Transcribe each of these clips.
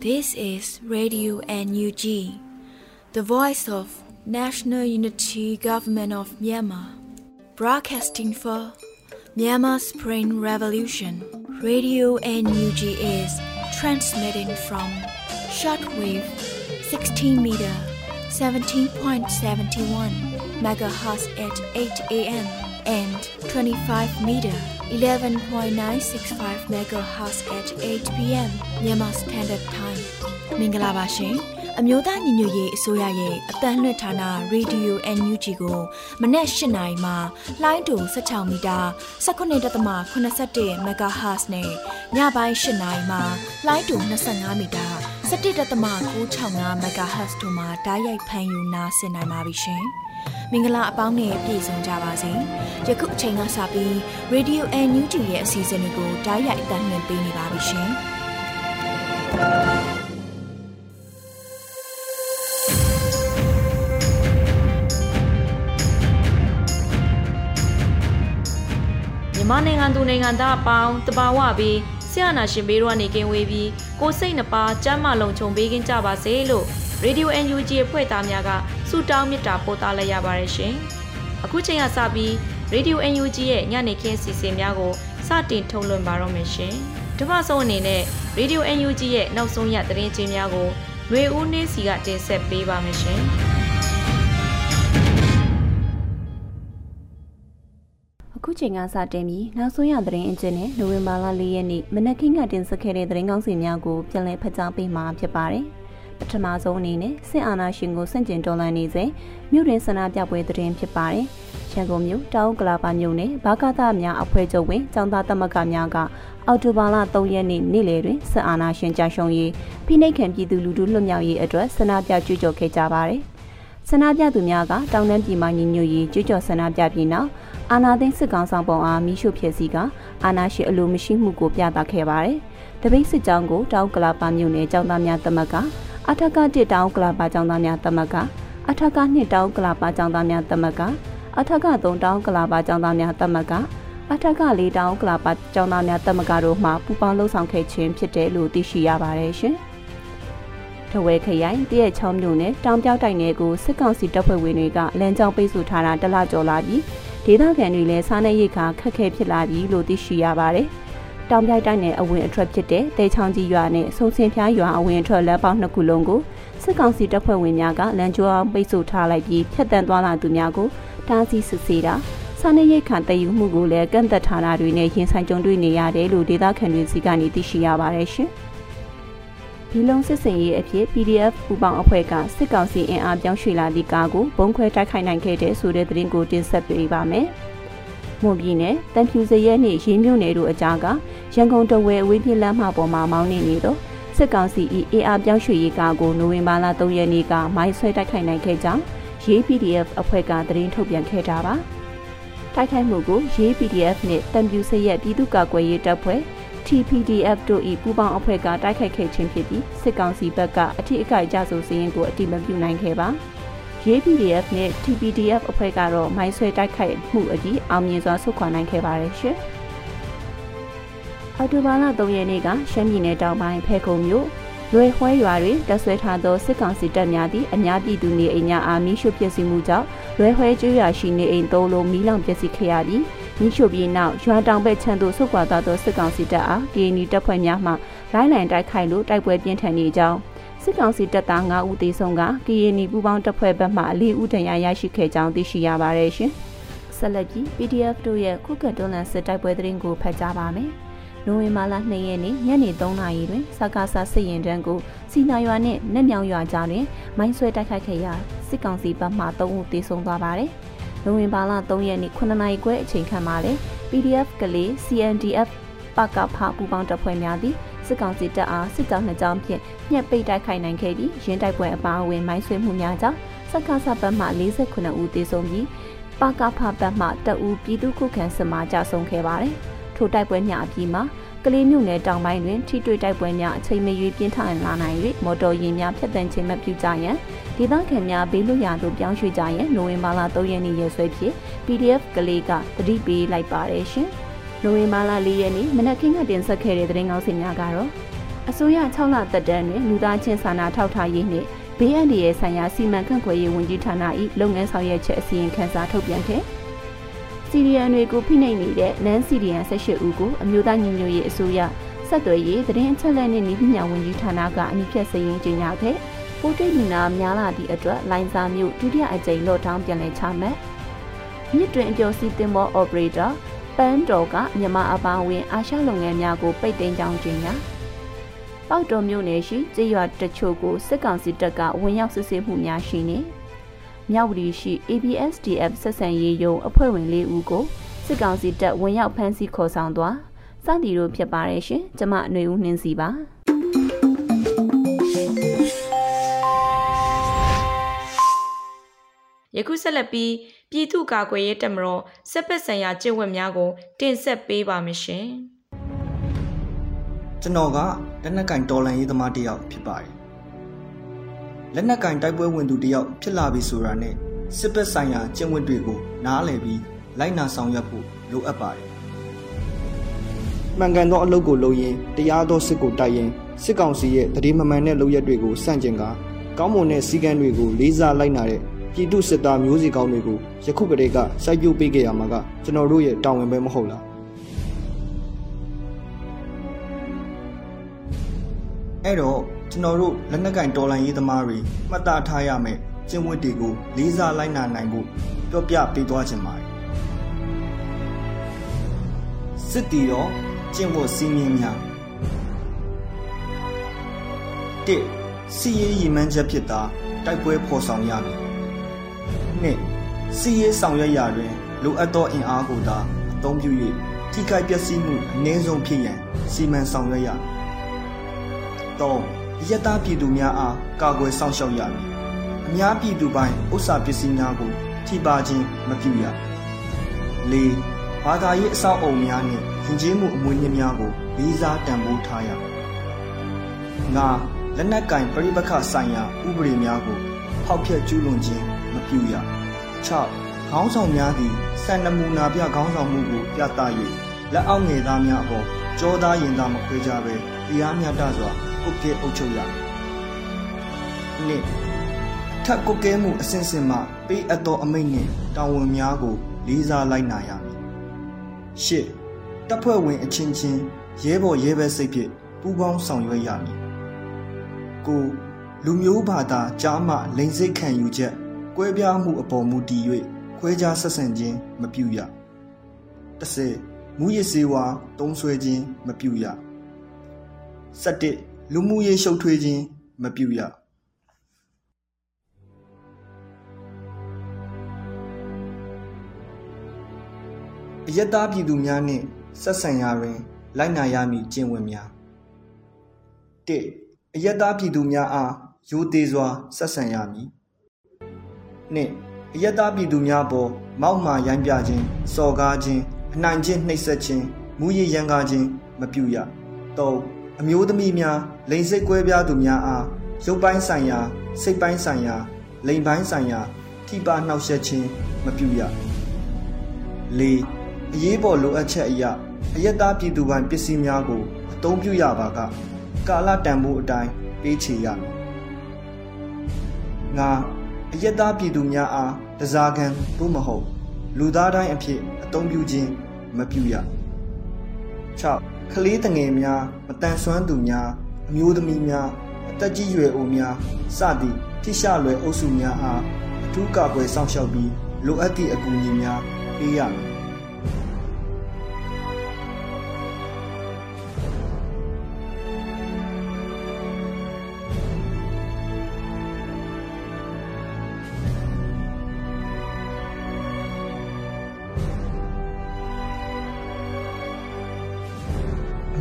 This is Radio NUG, the voice of National Unity Government of Myanmar, broadcasting for Myanmar Spring Revolution. Radio NUG is transmitting from shortwave 16 meter 17.71 megahertz at 8 a.m. and 25 meter 11.965 megahertz at 8 p.m. Myanmar Standard Time မင်္ဂလာပါရှင်အမျိုးသားညီညွတ်ရေးအစိုးရရဲ့အတန်းလွှင့်ဌာန Radio NUG ကိုမနေ့၈နိုင်မှာလိုင်းတူ16မီတာ19.87 MHz နဲ့ညပိုင်း၈နိုင်မှာလိုင်းတူ25မီတာ17.665 MHz တို့မှာဓာတ်ရိုက်ဖမ်းယူနားဆင်နိုင်ပါပြီရှင်။ မင်္ဂလာအပေါင်းနဲ့ပြည့်စုံကြပါစေ။ယခုအချိန်ကစပြီး Radio NUG ရဲ့အစီအစဉ်လေးကိုတားရိုက်အသံလွှင့်ပေးနေပါပြီရှင်။မြန်မာနိုင်ငံသူနိုင်ငံသားအပေါင်းတဘာဝပြီးဆရာနာရှင်ဘေးတို့ကနေကင်းဝေးပြီးကိုစိတ်နှပါစမ်းမလုံးခြုံပေးခြင်းကြပါစေလို့ Radio NUG အဖွဲ့သားများက ဆုတောင်းမေတ္တာပို့သလိုက်ရပါတယ်ရှင်။အခုချိန်ကစပြီး Radio NUG ရဲ့ညနေခင်းအစီအစဉ်များကိုစတင်ထုတ်လွှင့်ပါတော့မယ်ရှင်။ဒီမှာဆုံးအနေနဲ့ Radio NUG ရဲ့နောက်ဆုံးရသတင်းချင်းများကိုຫນွေဦးနှင်းစီကတင်ဆက်ပေးပါမယ်ရှင်။အခုချိန်ကစတင်ပြီးနောက်ဆုံးရသတင်းအကျဉ်းနဲ့နိုဝင်ဘာလ၄ရက်နေ့မနက်ခင်းကတင်ဆက်ခဲ့တဲ့သတင်းကောင်းစီများကိုပြန်လည်ဖတ်ကြားပေးမှာဖြစ်ပါတယ်။ ပထမဆုံးအနေနဲ့စစ်အာဏာရှင်ကိုဆန့်ကျင်တော်လှန်နေစဉ်မြို့တွင်ဆန္ဒပြပွဲသတင်းဖြစ်ပါတယ်။ရန်ကုန်မြို့တောင်ကလာပါမြို့နယ်ဘာကာသများအဖွဲ့ချုပ်ဝင်ចောင်းသားသမဂ္ဂများကအော်တိုဘာလ3ရက်နေ့နေ့လယ်တွင်စစ်အာဏာရှင်ကြာရှုံးရေးဖိနှိပ်ခံပြည်သူလူထုလွတ်မြောက်ရေးအတွက်ဆန္ဒပြကြွကြော်ခဲ့ကြပါတယ်။ဆန္ဒပြသူများကတောင်တန်းပြည်မှညီညွတ်ရေးကြွကြော်ဆန္ဒပြပြီးနောက်အာနာသိန်းစစ်ကောင်ဆောင်ပုံအားမိရှုဖြစ်စီကအာနာရှိအလိုမရှိမှုကိုပြသခဲ့ပါတယ်။တပိတ်စစ်ကြောင်းကိုတောင်ကလာပါမြို့နယ်ចောင်းသားများသမဂ္ဂ အထက်ကတစ်တောင်းကလာပါကျောင်းသားများသမဂ္ဂအထက်ကနှစ်တောင်းကလာပါကျောင်းသားများသမဂ္ဂအထက်ကသုံးတောင်းကလာပါကျောင်းသားများသမဂ္ဂအထက်ကလေးတောင်းကလာပါကျောင်းသားများသမဂ္ဂတို့မှပူးပေါင်းလှုပ်ဆောင်ခဲ့ခြင်းဖြစ်တယ်လို့သိရှိရပါတယ်ရှင်။ထဝဲခရိုင်တရက်ချောင်းမြို့နယ်တောင်ပြောက်တိုင်နယ်ကိုစစ်ကောင်စီတပ်ဖွဲ့ဝင်တွေကလမ်းကြောင်းပိတ်ဆို့ထားတာတလကျော်လာပြီးဒေသခံတွေလည်းစားနပ်ရိက္ခာခက်ခဲဖြစ်လာပြီလို့သိရှိရပါတယ်။ တောင်ပြိုက်တိုင်းနယ်အဝင်အထွက်ဖြစ်တဲ့တဲချောင်းကြီးရွာနဲ့ဆုံစင်ဖျားရွာအဝင်အထွက်လမ်းပေါင်းနှစ်ခုလုံးကိုစစ်ကောင်စီတပ်ဖွဲ့ဝင်များကလမ်းကျောအောင်ပိတ်ဆို့ထားလိုက်ပြီးဖျက်တမ်းသွားလာသူများကိုတားဆီးစစ်ဆေးတာစာနေရိတ်ခံတည်ယူမှုကိုလည်းကန့်သက်ထားတာတွေနဲ့ရင်ဆိုင်ကြုံတွေ့နေရတယ်လို့ဒေသခံတွေစီကနေသိရှိရပါတယ်ရှင်။ဒီလုံးစစ်စင်ရေးအဖြစ် PDF ပူပေါင်းအဖွဲ့ကစစ်ကောင်စီအင်အားပြောင်းရွှေ့လာသည့်ကားကိုဘုံခွဲတိုက်ခိုက်နိုင်ခဲ့တဲ့ဆိုတဲ့သတင်းကိုတင်ဆက်ပေးပါမယ်။ မွန်ပြည်နယ်တန်ဖြူစရဲနှင့်ရင်းမြို့နယ်တို့အကြားကရန်ကုန်တဝဲအဝေးပြေးလမ်းမပေါ်မှာမောင်းနေနေသောစစ်ကောင်စီ၏အေအာပြောင်းရွှေ့ရေးကားကိုနိုဝင်ဘာလ3ရက်နေ့ကမိုင်းဆွဲတိုက်ခိုက်နိုင်ခဲ့ကြောင်းရေး PDF အဖွဲ့ကသတင်းထုတ်ပြန်ခဲ့တာပါတိုက်ခိုက်မှုကိုရေး PDF နှင့်တန်ဖြူစရဲပြည်သူ့ကာကွယ်ရေးတပ်ဖွဲ့ TPDF တို့၏ပူးပေါင်းအဖွဲ့ကတိုက်ခိုက်ခဲ့ခြင်းဖြစ်ပြီးစစ်ကောင်စီဘက်ကအထိအခိုက်ကြဆိုစီရင်ကိုအတိမပြုနိုင်ခဲ့ပါ။ JPDF နဲ့ TPDF အဖွဲ့ကတော့မိုင်းဆွဲတိုက်ခိုက်မှုအကြီးအောင်မြင်စွာဆုတ်ခွာနိုင်ခဲ့ပါတယ်ရှင်။အော်တိုဘာလ3ရက်နေ့ကရှမ်းပြည်နယ်တောင်ပိုင်းဖဲခုံမြို့လွယ်ခွဲရွာတွင်တပ်ဆွဲထားသောစစ်ကောင်စီတပ်များသည့်အများပြည်သူနေအိမ်များအားမိရှုပျက်စီးမှုကြောင့်လွယ်ခွဲကျွော်ရှိနေအိမ်သုံးလုံးမီးလောင်ပျက်စီးခဲ့ရပြီးမိရှုပြီးနောက်ရွာတောင်ဘက်ခြမ်းသို့ဆုတ်ခွာသွားသောစစ်ကောင်စီတပ်အား KNY တပ်ဖွဲ့များမှလိုင်းလံတိုက်ခိုက်လို့တိုက်ပွဲပြင်းထန်နေကြောင်း စစ်ကောင်စီတပ်သား9ဦးသေဆုံးကကရင်နီပူးပေါင်းတပ်ဖွဲ့ဘက်မှ4ဦးဒဏ်ရာရရှိခဲ့ကြောင်းသိရှိရပါတယ်ရှင်။ဆက်လက်ပြီး PDF တို့ရဲ့ခုခံတွန်းလှန်စစ်တိုက်ပွဲသတင်းကိုဖတ်ကြားပါမယ်။နိုဝင်ဘာလ2ရက်နေ့ညနေ3နာရီတွင်စကားဆစစ်ရင်တန်းကိုစီနာရွာနှင့်နက်မြောင်ရွာကြားတွင်မိုင်းဆွဲတိုက်ခိုက်ခဲ့ရာစစ်ကောင်စီဘက်မှ3ဦးသေဆုံးသွားပါတယ်။နိုဝင်ဘာလ3ရက်နေ့9နာရီခွဲအချိန်ခန့်မှာလဲ PDF ကလေး CNDF ပကဖပူပေါင်းတပ်ဖွဲ့များသည် စစ်ကောင်စီတပ်အားစစ်ကြောင်းနှစ်ကြောင်းဖြင့်ညှက်ပိတ်တိုက်ခိုက်နိုင်ခဲ့ပြီးရင်းတိုက်ပွဲအပါအဝင်မိုင်းဆွဲမှုများကြောင့်စက္ကစဘက်မှ48ဦးသေဆုံးပြီးပကဖဘက်မှတအူပြည်သူ့ခုခံစစ်မှကြဆုံးခဲ့ပါတယ်။ထိုတိုက်ပွဲများအပြီးမှာကလေးမြို့နယ်တောင်ပိုင်းတွင်ထိတွေ့တိုက်ပွဲများအချိန်မရွေးပြင်းထန်လာနိုင်၍မော်တော်ယာဉ်များဖျက်ဆီးခြင်းမပြုကြရန်ဒေသခံများဘေးလွတ်ရာသို့ပြောင်းရွှေ့ကြရန်နိုဝင်ဘာလ3ရက်နေ့ရက်စွဲဖြင့် PDF ကလေးကတတိပေးလိုက်ပါတယ်ရှင်။ နိုဝင်ဘာလ၄ရက်နေ့မနက်ခင်းကတင်ဆက်ခဲ့တဲ့သတင်းကောင်းစီများကတော့အစိုးရ6လသက်တမ်းတွင်လူသားချင်းစာနာထောက်ထားရေးနှင့်ဘေးအန္တရာယ်ဆိုင်ရာစီမံခန့်ခွဲရေးဝန်ကြီးဌာန၏လုပ်ငန်းဆောင်ရွက်ချက်အစီရင်ခံစာထုတ်ပြန်ခဲ့စီရီယန်တွေကိုဖိနှိပ်နေတဲ့နန်းစီရီယန်18ဦးကိုအမျိုးသားညီညွတ်ရေးအစိုးရဆက်သွယ်ရေးသတင်းအချက်အလက်နှင့်ဤပညာဝန်ကြီးဌာနကအနိဖြတ်စရင်ကြေညာခဲ့ပိုးတိတ်လူနာများလာသည့်အတွက်လိုင်းစာမျိုးဒုတိယအကြိမ်လော့ဒေါင်းပြန်လည်ချမှတ်မြစ်တွင်အပျော်စီးတင်မော operator ပန်းတော်ကမြန်မာအပါအဝင် အာရှလုပ်ငန်းများကိုပိတ်သိမ်းကြောင်းကြေညာပေါက်တော်မြို့နယ်ရှိကျေးရွာတချို့ကိုစစ်ကောင်စီတပ်ကဝင်ရောက်စစ်ဆေးမှုများရှိနေမြောက်ဝတီရှိ ABSDF ဆက်ဆံရေးယုံအဖွဲ့ဝင်၄ဦးကိုစစ်ကောင်စီတပ်ဝင်ရောက်ဖမ်းဆီးခေါ်ဆောင်သွားစသည်တို့ဖြစ်ပါတယ်ရှင်ကျမຫນွေဦးနှင်းစီပါယခုဆက်လက်ပြီး ပြည်သူ့ကာကွယ်ရေးတပ်မတော်စစ်ပက်ဆိုင်ရာကျင့်ဝတ်များကို တင်ဆက်ပေးပါမယ်ရှင်။ကျွန်တော်ကလက်နက်ကင်တော်လန်ရေးသမားတစ်ယောက်ဖြစ်ပါတယ်။လက်နက်ကင်တိုက်ပွဲဝင်သူတစ်ယောက်ဖြစ်လာပြီဆိုတာနဲ့စစ်ပက်ဆိုင်ရာကျင့်ဝတ်တွေကို နားလည်ပြီးလိုက်နာဆောင်ရွက်ဖို့လိုအပ်ပါတယ်။မှန်ကန်သောအလုပ်ကိုလုပ်ရင်တရားသောစစ်ကိုတိုက်ရင်စစ်ကောင်စီရဲ့တတိမမှန်တဲ့လုပ်ရက်တွေကိုစန့်ကျင်ကကောင်းမွန်တဲ့စည်းကမ်းတွေကိုလေးစားလိုက်နာတဲ့ ပြည်သူစစ်သားမျိုးစီကောင်းတွေကိုယခုကတည်းကစိုက်ပျိုးပေးခဲ့ရမှာကကျွန်တော်တို့ရဲ့တာဝန်ပဲမဟုတ်လားအဲ့တော့ကျွန်တော်တို့လက်နက်ကင်တော်လှန်ရေးသမားတွေမှတ်သားထားရမယ်ကျင့်ဝတ်တွေကိုလေးစားလိုက်နာနိုင်ဖို့ပြောပြပေးသွားခြင်းပါတယ်စစ်တီရောကျင့်ဝတ်စည်းမျဉ်းများ၁စီရေးရည်မှန်းချက်ဖြစ်တာတိုက်ပွဲဖော်ဆောင်ရမည် နှစ်စီးရေးဆောင်ရွက်ရာတွင်လိုအပ်သောအင်အားကိုသာအသုံးပြု၍ထိခိုက်ပျက်စီးမှုအနည်းဆုံးဖြစ်ရန်စီမံဆောင်ရွက်ရမည်။၃ရတပြည်သူများအားကာကွယ်စောင့်ရှောက်ရမည်။အများပြည်သူပိုင်းဥစ္စာပစ္စည်းများကိုထိပါခြင်းမပြုရ။၄ဘာသာရေးအဆောက်အအုံများနှင့်ယဉ်ကျေးမှုအမွေအနှစ်များကိုလေးစားတန်ဖိုးထားရ။၅လက်နက်ကင်ပြိပခဆိုင်ရာဥပဒေများကိုဖောက်ဖျက်ကျူးလွန်ခြင်း မပြုရ6ခေါင်းဆောင်များသည်စံနမူနာပြခေါင်းဆောင်မှုကိုပြသ၍လက်အောက်ငယ်သားများအပေါ်ကြောသားရင်သားမခွဲကြဘဲတရားမျှတစွာကုတ်ကဲအုပ်ချုပ်ရမည်။ထပ်ကုတ်ကဲမှုအစဉ်စဉ်မှပေးအပ်သောအမိန့်နှင့်တာဝန်များကိုလေးစားလိုက်နာရမည်။၈တပ်ဖွဲ့ဝင်အချင်းချင်းရဲဘော်ရဲဘက်စိတ်ဖြင့်ပူးပေါင်းဆောင်ရွက်ရမည်။ကိုလူမျိုးဘာသာကြားမှလိန်စိတ်ခံယူချက် ကွဲပြားမှုအပေါ်မူတည်၍ခွဲခြားဆက်ဆံခြင်းမပြုရ30မူရစ်စေဝါတုံးဆွဲခြင်းမပြုရ17လူမှုရေးရှုပ်ထွေးခြင်းမပြုရအယက်သားပြည်သူများနှင့်ဆက်ဆံရာတွင် လိုက်နာရမည့်ကျင့်ဝတ်များ၁အယက်သားပြည်သူများအားရိုသေစွာဆက်ဆံရမည် နှင့်အယက်သားပြည်သူများပေါ်မောက်မာရိုင်းပြခြင်းစော်ကားခြင်းအနိုင်ကျင့်နှိပ်စက်ခြင်းမူရည်ရန်ကားခြင်းမပြုရ၃အမျိုးသမီးများလိန်စိတ်ကွဲပြားသူများအားရုပ်ပိုင်းဆိုင်ရာစိတ်ပိုင်းဆိုင်ရာလိန်ပိုင်းဆိုင်ရာထိပါနှောက်ယှက်ခြင်းမပြုရ၄အရေးပေါ်လိုအပ်ချက်အရာအယက်သားပြည်သူပိုင်းပစ္စည်းများကိုအသုံးပြုရပါကကာလတန်ဖိုးအတိုင်းပေးချေရမည်၅ အယက်သားပြည်သူများအားတစားခံသို့မဟုတ် လူသားတိုင်းအဖြစ်အသုံးပြုခြင်းမပြုရ6ကလေးတငယ်များမတန်ဆွမ်းသူများအမျိုးသမီးများအသက်ကြီးရွယ်အိုများစသည့်ထိရှလွယ်အုပ်စုများအားအထူးကာကွယ်စောင့်ရှောက်ပြီးလိုအပ်သည့်အကူအညီများပေးရမည်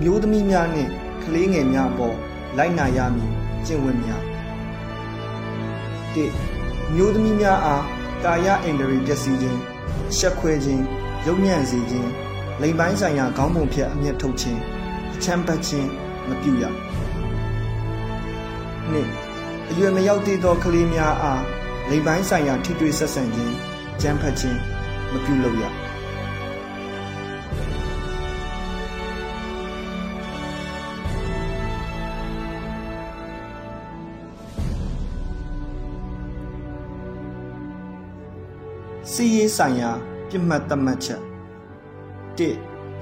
မျိုးသမီးများနှင့်ကလေးငယ်များအပေါ်လိုက်နာရမည်ကျင့်ဝတ်များ၁မျိုးသမီးများအားကာယအင်ဒရီပျက်စီးခြင်းရှက်ခွဲခြင်းရုပ်ညံ့စေခြင်းလိမ်ပိုင်းဆိုင်ရာခေါင်းပုံဖြတ်အမျက်ထုတ်ခြင်းအချမ်းပတ်ခြင်းမပြုရနှစ်အရွယ်မရောက်သေးသောကလေးများအားလိမ်ပိုင်းဆိုင်ရာထိတွေ့ဆက်ဆံခြင်းကြမ်းဖက်ခြင်းမပြုလုပ်ရ စီးရေးဆိုင်ရာပြစ်မှတ်သတ်မှတ်ချက်၁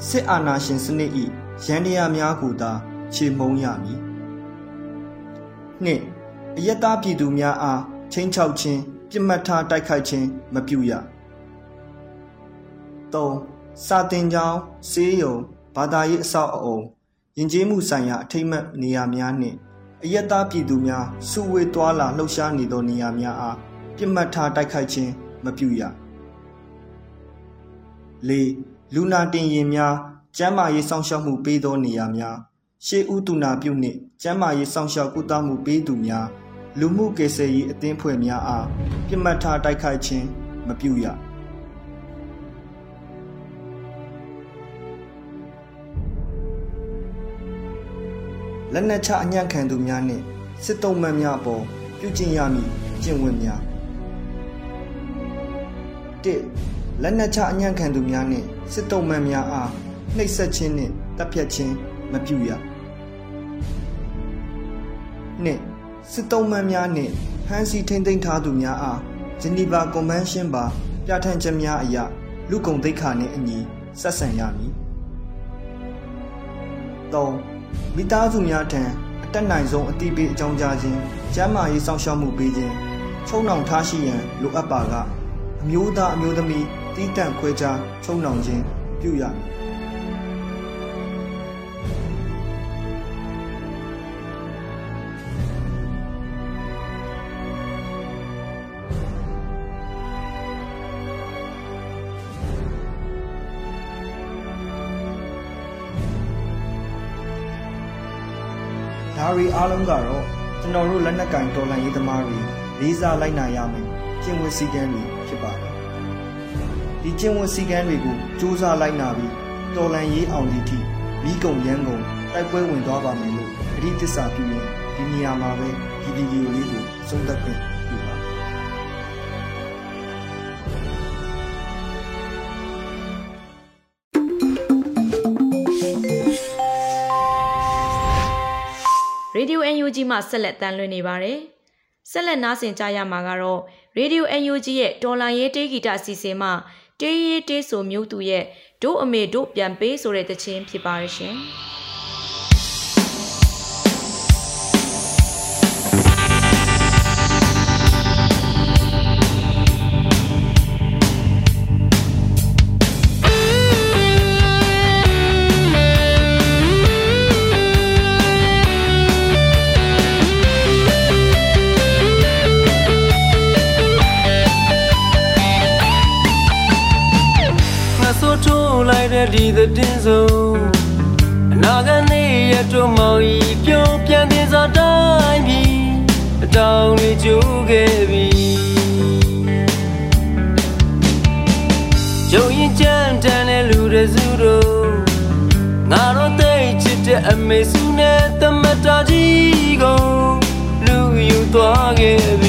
စစ်အာဏာရှင်စနစ်၏ရန်တရားများကိုသာခြေမုံရမည်၂အယက်သားပြည်သူများအားချင်းချောက်ခြင်းပြစ်မှတ်ထားတိုက်ခိုက်ခြင်းမပြုရ၃စာတင်ကြောင်းစေးရုံဘာသာရေးအဆောက်အအုံယဉ်ကျေးမှုဆိုင်ရာအထိမ့်မှတ်နေရာများနှင့်အယက်သားပြည်သူများစုဝေးသွားလာလှုပ်ရှားနေသောနေရာများအားပြစ်မှတ်ထားတိုက်ခိုက်ခြင်းမပြုရ ၄လူနာတင်ရင်များကျန်းမာရေးစောင့်ရှောက်မှုပေးသောနေရာများရှေးဥတုနာပြုနှင့်ကျန်းမာရေးစောင့်ရှောက်ကုသမှုပေးသူများလူမှုကေဆယ်ရေးအသင်းဖွဲ့များအားပြစ်မှတ်ထားတိုက်ခိုက်ခြင်းမပြုရလက်နက်ချအညံ့ခံသူများနှင့်စစ်တုံးမှန်များအပေါ်ပြုကျင့်ရမည်ကျင့်ဝတ်များ၁ လက်နက်ချအညံ့ခံသူများနှင့်စစ်တုံးမှန်များအားနှိပ်စက်ခြင်းနှင့်တပ်ဖြတ်ခြင်းမပြုရ၂စစ်တုံးမှန်များနှင့်ဖမ်းဆီးထိန်းသိမ်းထားသူများအားဂျနီဗာကွန်ဗင်းရှင်းပါပြဋ္ဌာန်းချက်များအရလူကုန်သိက္ခာနှင့်အညီဆက်ဆံရမည်၃မိသားစုများထံအတက်နိုင်ဆုံးအတိပေးအကြောင်းကြားခြင်းကျန်းမာရေးစောင့်ရှောက်မှုပေးခြင်းချုံနှောင်ထားရှိရန်လိုအပ်ပါကအမျိုးသားအမျိုးသမီး တီးတန့်ခွဲခြားချုံနှောင်ခြင်းပြုရမည်ဒါရီအားလုံးကတော့ကျွန်တော်တို့လက်နက်ကင်တော်လှန်ရေးသမားတွေလေးစားလိုက်နာရမယ်ကျင့်ဝတ်စည်းကမ်းတွေဖြစ်ပါတယ် ဒီကျင့်ဝတ်စည်းကမ်းတွေကိုစူးစမ်းလိုက်နာပြီးတော်လှန်ရေးအောင်ဒီထိမိကုံရန်ကုန်တိုက်ပွဲဝင်သွားပါမယ်လို့အဓိသစ္စာပြုရင်ဒီနေရာမှာပဲဒီဗီဒီယိုလေးကိုဆုံးသက်ခွင့်ပြုပါရေဒီယို UNG မှဆက်လက်တမ်းလွှင့်နေပါတယ်။ဆက်လက်နားဆင်ကြရမှာကတော့ရေဒီယို UNG ရဲ့တော်လန်ရေးတေးဂီတအစီအစဉ်မှ တေးရေးတေးဆိုမျိုးသူရဲ့ဒို့အမေဒို့ပြန်ပေးဆိုတဲ့တခြင်းဖြစ်ပါရဲ့ရှင်။။ ထိုးလိုက်တဲ့ဒီသတင်ဆုံးအနာဂတ်နေ့ရတော့မောင်ဤပြုံးပြန်တင်စားတိုင်းပြီအတောင်လေးကျိုးခဲ့ပြီ။ကျုံရင်ကြမ်းတမ်းတဲ့လူတွေစုတို့ငါတို့သိချစ်တဲ့အမေစုနဲ့တမတာကြီးကိုလူယူသွားခဲ့ပြီ။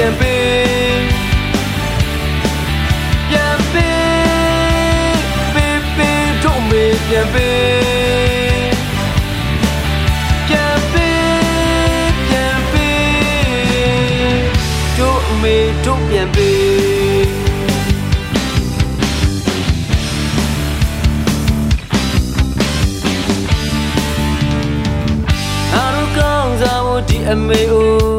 ပြန်ပေးပြန်ပေးပေးပေးတို့မေပြန်ပေးပြန်ပေးပြန်ပေးတို့မေတို့ပြန်ပေးငါတို့ကောင်းစားဖို့ဒီအမေအို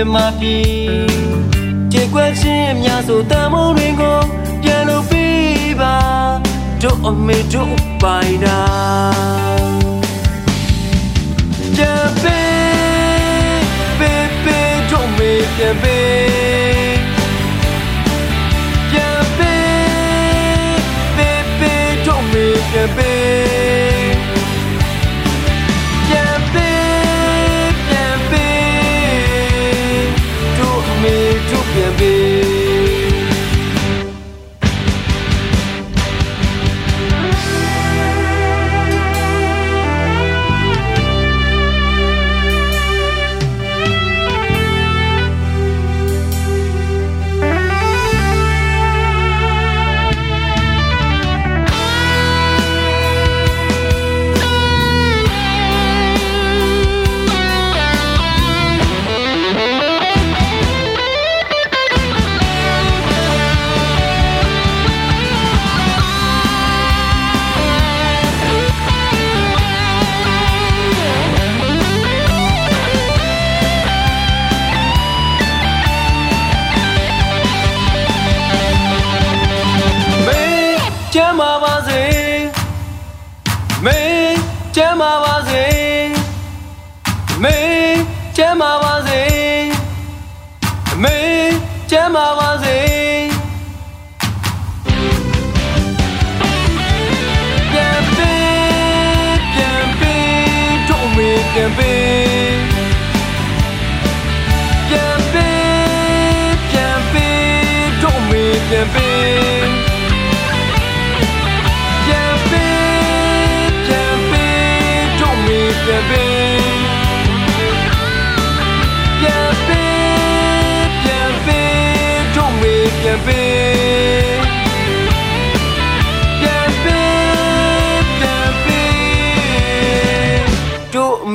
င်ဒီမြမပြည်ကြေကွက်ချင်းများဆိုတန်မိုးတွေကိုပြန်လို့ပြီးပါတို့အမေတို့ပိုင်တာပြန်ပေးပေးပေးတို့မေပြန်ပေး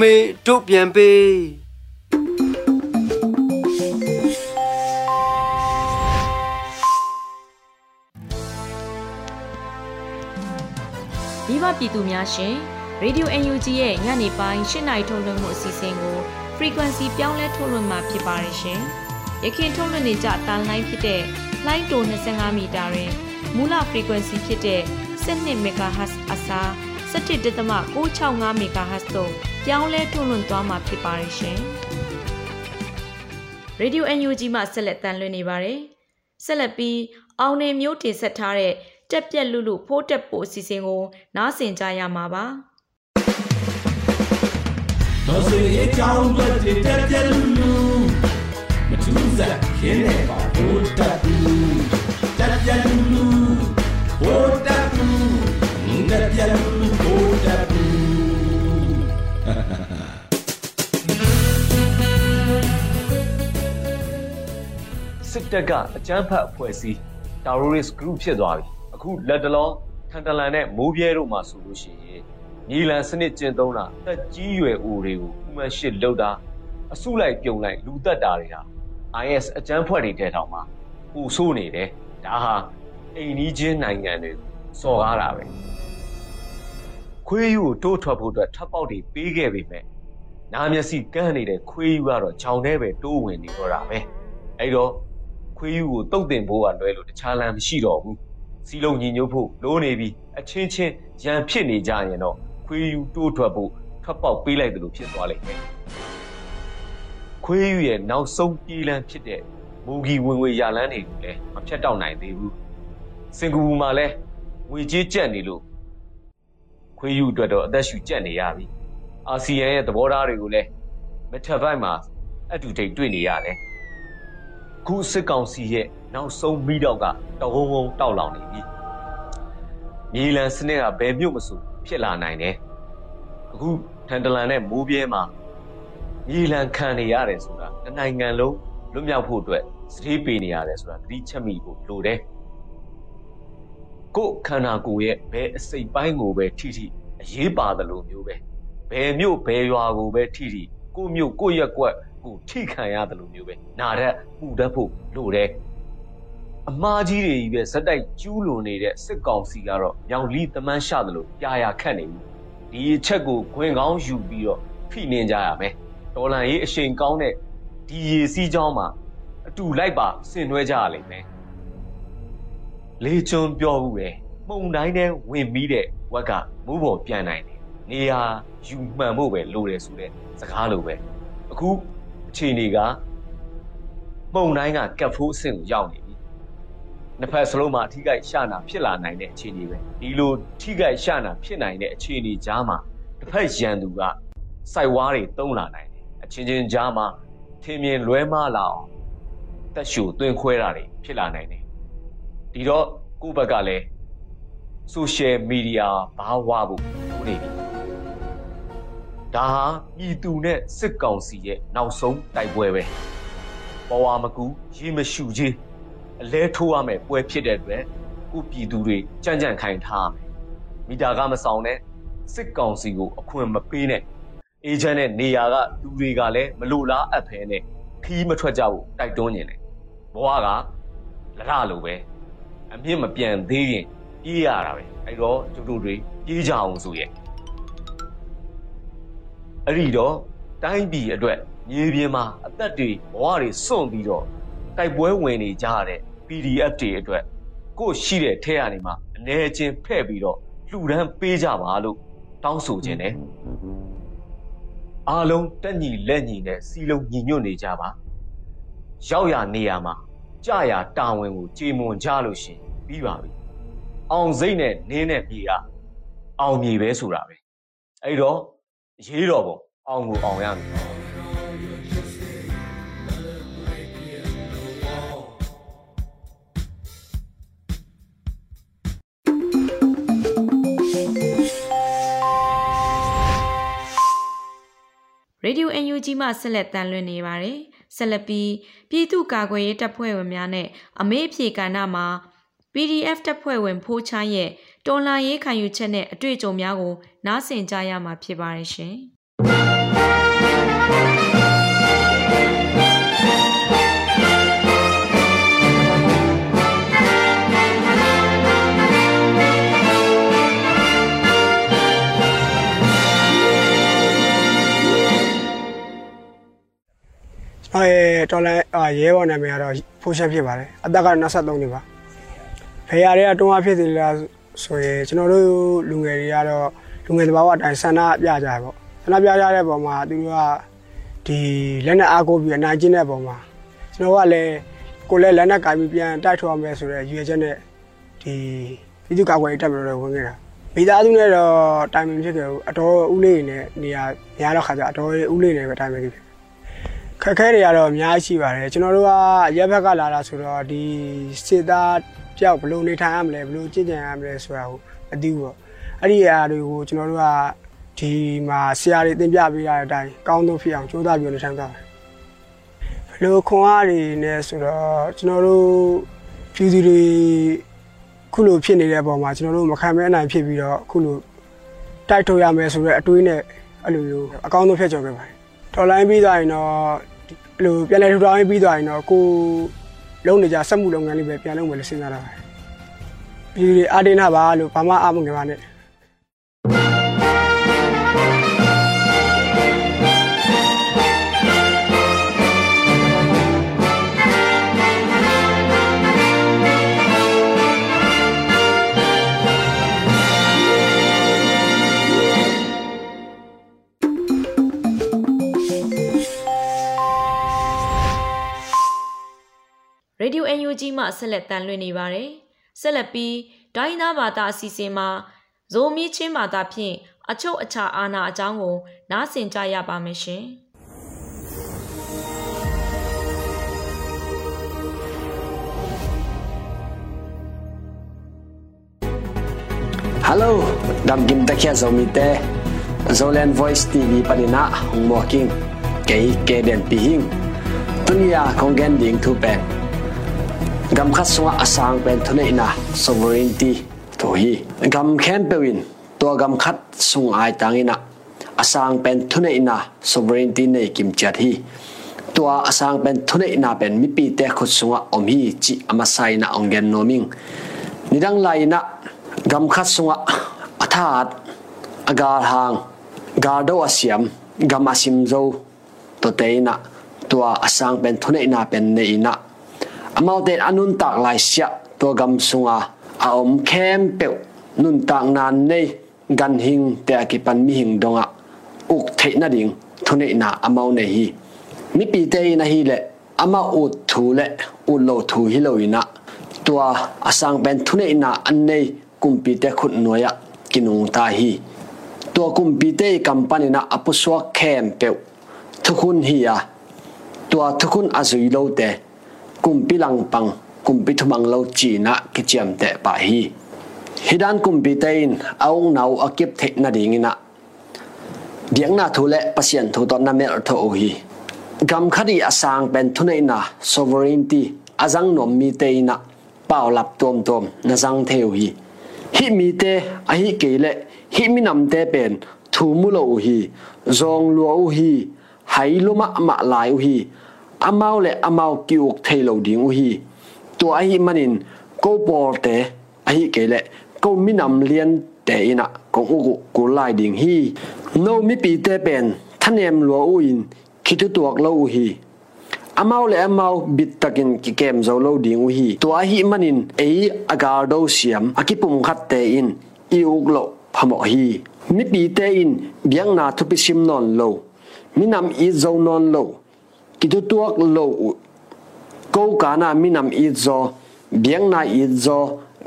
မေတို့ပြန်ပေးမိဘပြည်သူများရှင် Radio UNG ရဲ့ညနေပိုင်း၈နာရီထုတ်လွှင့်မှုအစီအစဉ်ကို frequency ပြောင်းလဲထုတ်လွှင့်မှာဖြစ်ပါတယ်ရှင်။ရခင်ထုတ်လွှင့်နေကြတာလိုင်းဖြစ်တဲ့လိုင်းတို25မီတာတွင်မူလ frequency ဖြစ်တဲ့12 MHz အစား17.665 MHz သို့ ပြောင်းလဲထုတ်လွှင့်သွားမှာဖြစ်ပါတယ်ရှင်။ Radio UNG မှဆက်လက်တန်လွှင့်နေပါတယ်။ဆက်လက်ပြီးအောင်နေမျိုးတင်ဆက်ထားတဲ့တက်ပြက်လူလူဖိုးတက်ပို့အစီအစဉ်ကို နားဆင်ကြရမှာပါ။တော်စေအကြောင်းတွေတက်ပြက်လူလူမထူးစားခင်းနေပါဘိုးတက်လူတက်ပြက်လူလူဘိုး စစ်တပ်ကအကြမ်းဖက်အဖွဲ့အစည်း terrorist group ဖြစ်သွားပြီအခုလက်တလောထန်တလန်နဲ့မိုးပြဲတို့မှာဆိုလို့ရှိရင်ညီလန်စနစ်ကျင့်သုံးတာတက်ကြီးရွယ်အိုတွေကိုဥမှန်ရှစ်လောက်တာအစုလိုက်ပြုံလိုက်လူသက်တာတွေဟာ IS အကြမ်းဖက်တွေတဲတောင်မှာပူဆိုးနေတယ်ဒါဟာအိမ်နီးချင်းနိုင်ငံတွေစော်ကားတာပဲခွေးယူကိုတိုးထွက်ဖို့အတွက်ထပ်ပေါက်တွေပေးခဲ့ပေမဲ့နာမျက်စိကန်းနေတဲ့ခွေးယူကတော့ဂျောင်ထဲပဲတိုးဝင်နေတော့တာပဲအဲ့တော့ ခွေးယူကိုတုတ်တင်ဖို့ကလွဲလို့တခြားလမ်းမရှိတော့ဘူးစီလုံးညီညွတ်ဖို့လိုနေပြီအချင်းချင်းရန်ဖြစ်နေကြရင်တော့ခွေးယူတိုးထွက်ဖို့ထွက်ပေါက်ပေးလိုက်တယ်လို့ဖြစ်သွားလိမ့်မယ်ခွေးယူရဲ့နောက်ဆုံးပြေးလန်းဖြစ်တဲ့မူဂီဝင်ငွေရလန်းတွေကိုလည်းမဖြတ်တောက်နိုင်သေးဘူးစင်ကာပူမှာလည်းငွေကြေးကျပ်နေလို့ခွေးယူအတွက်တော့အသက်ရှူကျပ်နေရပြီအာဆီယံရဲ့သဘောထားတွေကိုလည်းမထက်ပိုင်းမှာအတူတိတ်တွေ့နေရတယ် ခုစစ်ကောင်စီရဲ့နောက်ဆုံးမိတော့ကတဝုံဝုံတောက်လောင်နေပြီမြေလံစနစ်ကဘယ်မြို့မဆိုဖြစ်လာနိုင်တယ်အခုထန်တလန်နဲ့မိုးပြဲမှာမြေလံခံနေရတယ်ဆိုတာတစ်နိုင်ငံလုံးလွတ်မြောက်ဖို့အတွက်စတိပေးနေရတယ်ဆိုတာသတိချက်မိဖို့လိုတယ်ကိုယ်ခန္ဓာကိုယ်ရဲ့ဘယ်အစိတ်ပိုင်းကိုပဲထိထိအရေးပါတယ်လို့မျိုးပဲဘယ်မြို့ဘယ်ရွာကိုပဲထိထိကိုယ့်မြို့ကိုယ့်ရက်ကွက် ကိုထိခံရတယ်လို့မျိုးပဲနာတတ်ပူတတ်ဖို့လိုတယ်အမားကြီးတွေကြီးပဲဇက်တိုက်ကျူးလွန်နေတဲ့စစ်ကောင်စီကတော့မြောင်လီတမန်းရှတယ်လို့ပြာရခတ်နေပြီဒီအချက်ကိုခွင်ကောင်းယူပြီးတော့ဖိနှင်းကြရမယ်တော်လန်ရေးအရှိန်ကောင်းတဲ့ဒီရေစီးကြောင်းမှာအတူလိုက်ပါဆင်နွှဲကြရလိမ့်မယ်လေချွန်ပြောဘူးပဲမှုန်တိုင်းနဲ့ဝင်ပြီးတဲ့ဝက်ကမူးပေါ်ပြန်နိုင်တယ်နေရာယူမှန်ဖို့ပဲလိုတယ်ဆိုတဲ့စကားလိုပဲအခု အခြေအနေကမှုန်တိုင်းကကတ်ဖိုးအဆင့်ကိုရောက်နေပြီနှစ်ဖက်စလုံးမှာအထီးကိုက်ရှာနာဖြစ်လာနိုင်တဲ့အခြေအနေပဲဒီလိုထိကိုက်ရှာနာဖြစ်နိုင်တဲ့အခြေအနေကြားမှာတစ်ဖက်ရန်သူကစိုက်ဝါးတွေတုံးလာနိုင်တယ်အချင်းချင်းကြားမှာထင်မြင်လွဲမှားလာအောင်တက်ရှူသွင်းခွဲတာတွေဖြစ်လာနိုင်တယ်ဒီတော့ကိုယ့်ဘက်ကလည်း social media ဘာဝဖို့လိုနေပြီ ဒါဟာပြည်သူနဲ့စစ်ကောင်စီရဲ့နောက်ဆုံးတိုက်ပွဲပဲပေါ်ဝါမကူရေမရှူကြီးအလဲထိုးရမယ်ပွဲဖြစ်တဲ့အတွက်ကိုပြည်သူတွေကြံ့ကြံ့ခိုင်ထားရမယ်မီတာကမဆောင်နဲ့စစ်ကောင်စီကိုအခွင့်မပေးနဲ့အေဂျင့်နဲ့နေရာကလူတွေကလည်းမလိုလားအပ်ဖဲနဲ့ခီးမထွက်ကြဘူးတိုက်တွန်းနေတယ်ဘဝကလရလိုပဲအမြင့်မပြန်သေးရင်ပြေးရတာပဲအဲ့တော့ကျတို့တွေပြေးကြအောင်ဆိုရဲ့ အဲ့ဒီတော့တိုင်းပြည်အတွက်မြေပြင်မှာအသက်တွေဘဝတွေစွန့်ပြီးတော့တိုက်ပွဲဝင်နေကြရတဲ့ PDF တွေအတွက်ကိုယ့်ရှိတဲ့ထဲကနေမှအနေချင်းဖဲ့ပြီးတော့လှူဒန်းပေးကြပါလို့တောင်းဆိုခြင်းတယ်အားလုံးတက်ညီလက်ညီနဲ့စီလုံးညီညွတ်နေကြပါရောက်ရနေရမှာကြာရတာဝန်ကိုကြေမွန်ကြလို့ရှင်ပြီးပါပြီအောင်စိတ်နဲ့နင်းနဲ့ပြေကအောင်မြေပဲဆိုတာပဲအဲ့တော့ ရေးတော်ပုံအောင်ကိုအောင်ရမယ်ရေဒီယို UNG မှဆက်လက်တန်လွှင့်နေပါတယ်။ဆက်လက်ပြီးပြည်သူ့ကာကွယ်ရေးတပ်ဖွဲ့ဝင်များနဲ့အမေးအဖြေကဏ္ဍမှာ PDF တပ်ဖွဲ့ဝင်ဖိုးချမ်းရဲ့ တော်လှန်ရေးခံယူချက်နဲ့အတွေ့အကြုံများကိုနားဆင်ကြရမှာဖြစ်ပါတယ်ရှင်။။အဲတော်လိုင်းအာရဲဘော်နာမည်ကတော့ဖိုးချက်ဖြစ်ပါတယ်။အသက်က23နှစ်ပါ။ဖေရတွေကတွန်းအားဖြစ်သေးလား ဆိုရင်ကျွန်တော်တို့လူငယ်တွေကတော့လူငယ်တဘာဝအတိုင်းဆန္ဒပြကြတယ်ပေါ့။ဆန္ဒပြကြတဲ့ပုံမှာသူတို့ကဒီလက်နဲ့အားကိုးပြီးအနိုင်ကျင့်တဲ့ပုံမှာကျွန်တော်ကလည်းကိုယ်လည်းလက်နဲ့ကင်ပြီးပြန်တိုက်ထွားမယ်ဆိုတဲ့ရွေချက်နဲ့ဒီပြည်သူ့ကာကွယ်ရေးတပ်မတော်တွေဝင်ခဲ့တာ။မိသားစုနဲ့တော့တိုင်ပင်ဖြစ်တယ်အတော်ဦးလေးနဲ့နေရာများတော့ခါကြအတော်ဦးလေးနဲ့ပဲတိုင်ပင်ဖြစ်တယ်ခက်ခဲတွေကတော့အများကြီးရှိပါတယ်ကျွန်တော်တို့ကရက်ဘက်ကလာတာဆိုတော့ဒီစစ်သား ပြောက်ဘယ်လိုနေထိုင်ရမလဲဘယ်လိုကြင်ကြံရမလဲဆိုတာကိုမသိဘူးပေါ့အဲ့ဒီအရာတွေကိုကျွန်တော်တို့ကဒီမှာဆရာတွေသင်ပြပေးရတဲ့အတိုင်းကောင်းဆုံးဖြစ်အောင်ကြိုးစားပြီးနေထိုင်သွားတယ်ဘယ်လိုခွန်အားတွေနဲ့ဆိုတော့ကျွန်တော်တို့ပြည်သူတွေခုလိုဖြစ်နေတဲ့ပုံမှာကျွန်တော်တို့မခံမဲအနိုင်ဖြစ်ပြီးတော့ခုလိုတိုက်ထုတ်ရမယ်ဆိုတော့အတွေးနဲ့အဲ့လိုမျိုးအကောင်းဆုံးဖြစ်ကြခဲ့ပါတယ်တော်လိုင်းပြီးသွားရင်တော့အဲ့လိုပြန်လဲထူထောင်ရေးပြီးသွားရင်တော့ကို လုံးနေကြစက်မှုလုပ်ငန်းလေးပဲပြန်လုပ်မယ်လို့စဉ်းစားတာပဲပြည်သူတွေအာတင်းနာပါလို့ဘာမှအမငယ်ပါနဲ့ ရေဒီယို UNG မှဆက်လက်တန်လွှင့်နေပါတယ်။ဆက်လက်ပြီးဒိုင်းသားဘာသာအစီအစဉ်မှာဇိုမီချင်းဘာသာဖြင့်အချုပ်အခြာအာဏာအကြောင်းကို နားဆင်ကြရပါမယ်ရှင်။ Hello, dam kim takhya zomite. Zolan Voice TV panina hong walking. Kay ke den pihing. Tunya kongen ding thu pen. Gam khat sunga asang pen thune ina sovereignty to hi. Gam khen pewin to gam khat sung ai tangina. Asang pen thune ina sovereignty nei kim chat hi. ตัวอสางเป็นทุนเนาเป็นมิปีเตะขุดสงะอมฮีจิอามาไซนะองเก maudet anun tak lai sia to gam sunga. A om kem pe nun tak nan nei gan hing te akipan mi hing donga. Uk thei na ding thune na amau nei hi. Mi pi te na hi le, ama u thu le, u lo thu hi lo ina tua asang ben thune na an nei kumpi te khut noya kinung ta hi. Tua kumpi te company na apuswa kem pe thukun hi ya tua thukun azui lo te cung bị lăng băng kumpi bị kumpi băng lo chi na ki chiam te pa hi. Hidan kumpi tein aung nau akip the na ding na diang lệ thule pasien thu to nam me tho o hi. Gam à sang bên thu này na sovereignty à azang nom mi te na bảo lập tom tom na zang theo hi. Hi mi te a à hi ke lệ, hi mi nam te bên thu mu lo hi. Zong luo hi hai luma ma lai hi amau le amau kiuk thailo ding u hi to a hi manin ko por te a hi ke le ko minam lian te ina ko ugu ku lai ding hi. No mi pi te pen, thanem lo u in, khitu tuak lo u hi amau le amau bit takin ki kem zo lo ding u hi to a hi manin ei agar do siam, akipum khat te in iuk lo phamo hi. Mi pi te in, biang na thupi sim non lo mi nam i zo non lo ki tu tuak lo ko cá na mi nam i zo biang na i zo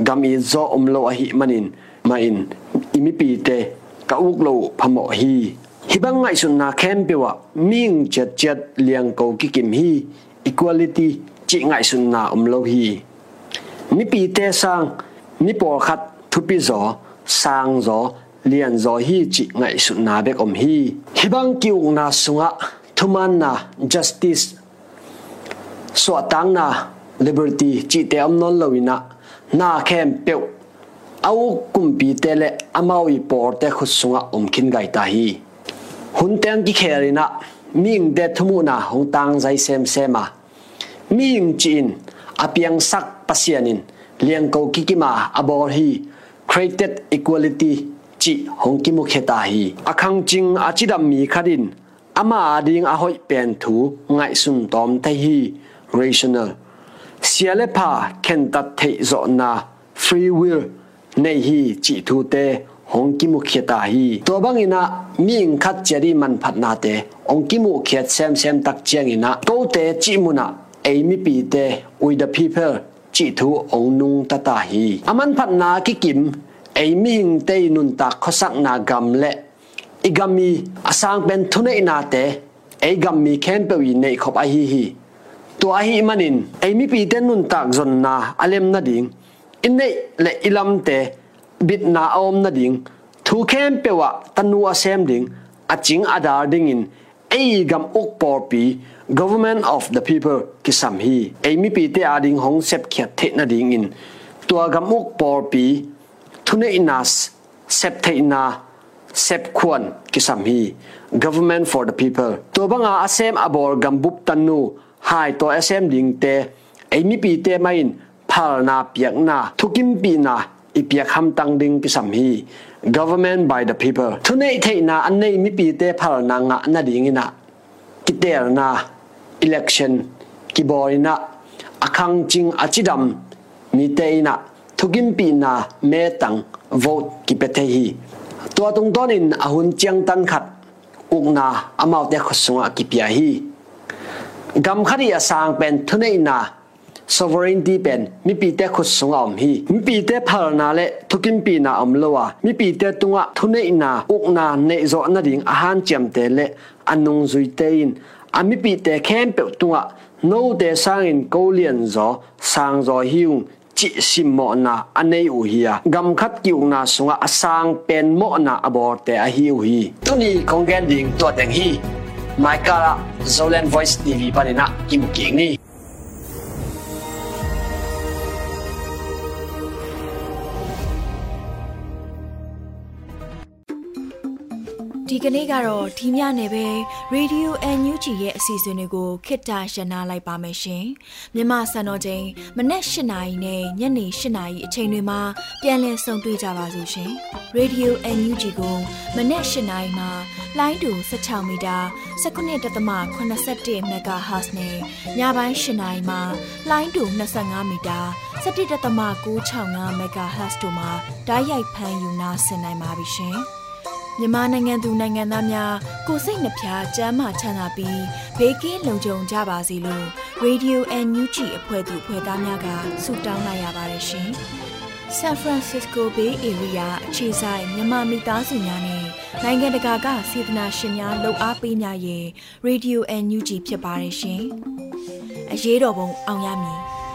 gam i zo om lo a hi manin ma in imi pi te ka uk lo phamo hi. Hibang ngai sun na khem pe wa ming chet chet liang ko ki kim hi, equality chi ngai sun na om lo hi. Mi pi te sang mi por khat thu pi zo, sang zo, lian zo hi chi ngai sun na bek om hi. Hibang bang kiu na sunga thuman na justice. So na liberty. Chi te am non loina na. Khem pe au kumpi te le amau i por te khusunga om gai ta hi. Hun ten ki kherina ming de thumu na hong tang zai sem sema ming chin apiang sak pasianin liang ko kikima abor hi. Created equality. Chi hong ki mu ta hi. Akhang ching achidam mi kharin ama ding a hoi pen thu ngai sun tom te hi, rational. Siale pa ken tat thei zo na, free will, nei hi chi thu te, hong ki mu ta hi. To bang ina ming khat cheri man phat na te, ong ki mu khet sem sem tak chiang ina. To te chi mu na ei mi pi te with the people, chi thu ong nung ta ta hi. Aman phat na ki kim ei mi hing te nun ta khosak na gam le igami asang pen thune ina te, ei gammi khen pe wi nei khop a hi hi. To a hi manin, ei mi pi ten nun tak zon na alem na ding. In nei le ilam te, bit na om na ding. Thu khem pe wa tanu a sem ding, a ching adar ding in. Ei gam ok por pi, government of the people ki sam hi. Ei mi pi te ding hong sep khiat the na ding in. Tua gam ok por pi, thune inas, sep the ina sep khuan ki sam hi government for the people to banga asem abor gam bup tanu hai to asem ding te ei mi pi te main phal na piak na thukim pi na ipiak ham tang ding ki sam hi government by the people thune the na an nei mi pi te phal na nga na ding ina ki ter na election ki borina akhang ching achidam mi te ina thukim pi na me tang vote ki pe the hi to tung ton in ahun chiang tan khat ukna amau te khosunga ki pia hi gam khari asang pen thune na sovereignty pen mi pi te khut sunga om hi mi pi te phal na le thukim pi na om lowa mi pi te tunga thune ina uk na ne zo na ding a han chem te le anung zui te in a mi pi te khem pe tunga no te sang in ko lian zo sang zo hiung chi sim mo na anei u hiya gam khat ki u na sunga asang pen mo na abor te a hi u hi tuni kongen ding to teng hi mai kara zolen voice tv panina kim king ni ဒီကနေ့ကတော့ဒီညနေပဲ Radio NUG ရဲ့အစီအစဉ်တွေကိုခਿੱတရရနာလိုက်ပါမယ်ရှင်။မြန်မာစံတော်ချိန်မနက်၈နာရီနဲ့ညနေ၈နာရီအချိန်တွေမှာပြောင်းလဲဆုံတွေ့ကြပါစို့ရှင်။ Radio NUG ကိုမနက်၈နာရီမှာလိုင်းတူ16မီတာ19.81 MHz နဲ့ညပိုင်း၈နာရီမှာလိုင်းတူ25မီတာ17.665 MHz တို့မှာဓာတ်ရိုက်ဖမ်းယူနာဆင်နိုင်ပါပြီရှင်။ မြန်မာနိုင်ငံသူနိုင်ငံသားများကိုစိတ်နှဖျားစမ်းမချမ်းသာပြီးဘေးကင်းလုံခြုံကြပါစေလို့ Radio NUG အဖွဲ့သူအဖွဲ့သားများကဆုတောင်းလိုက်ရပါတယ်ရှင်။ San Francisco Bay Area အခြေဆိုင်မြန်မာမိသားစုများနဲ့နိုင်ငံတကာကစေတနာရှင်များလှူအားပေးများရဲ့ Radio NUG ဖြစ်ပါတယ်ရှင်။အရေးတော်ပုံအောင်ရမည်။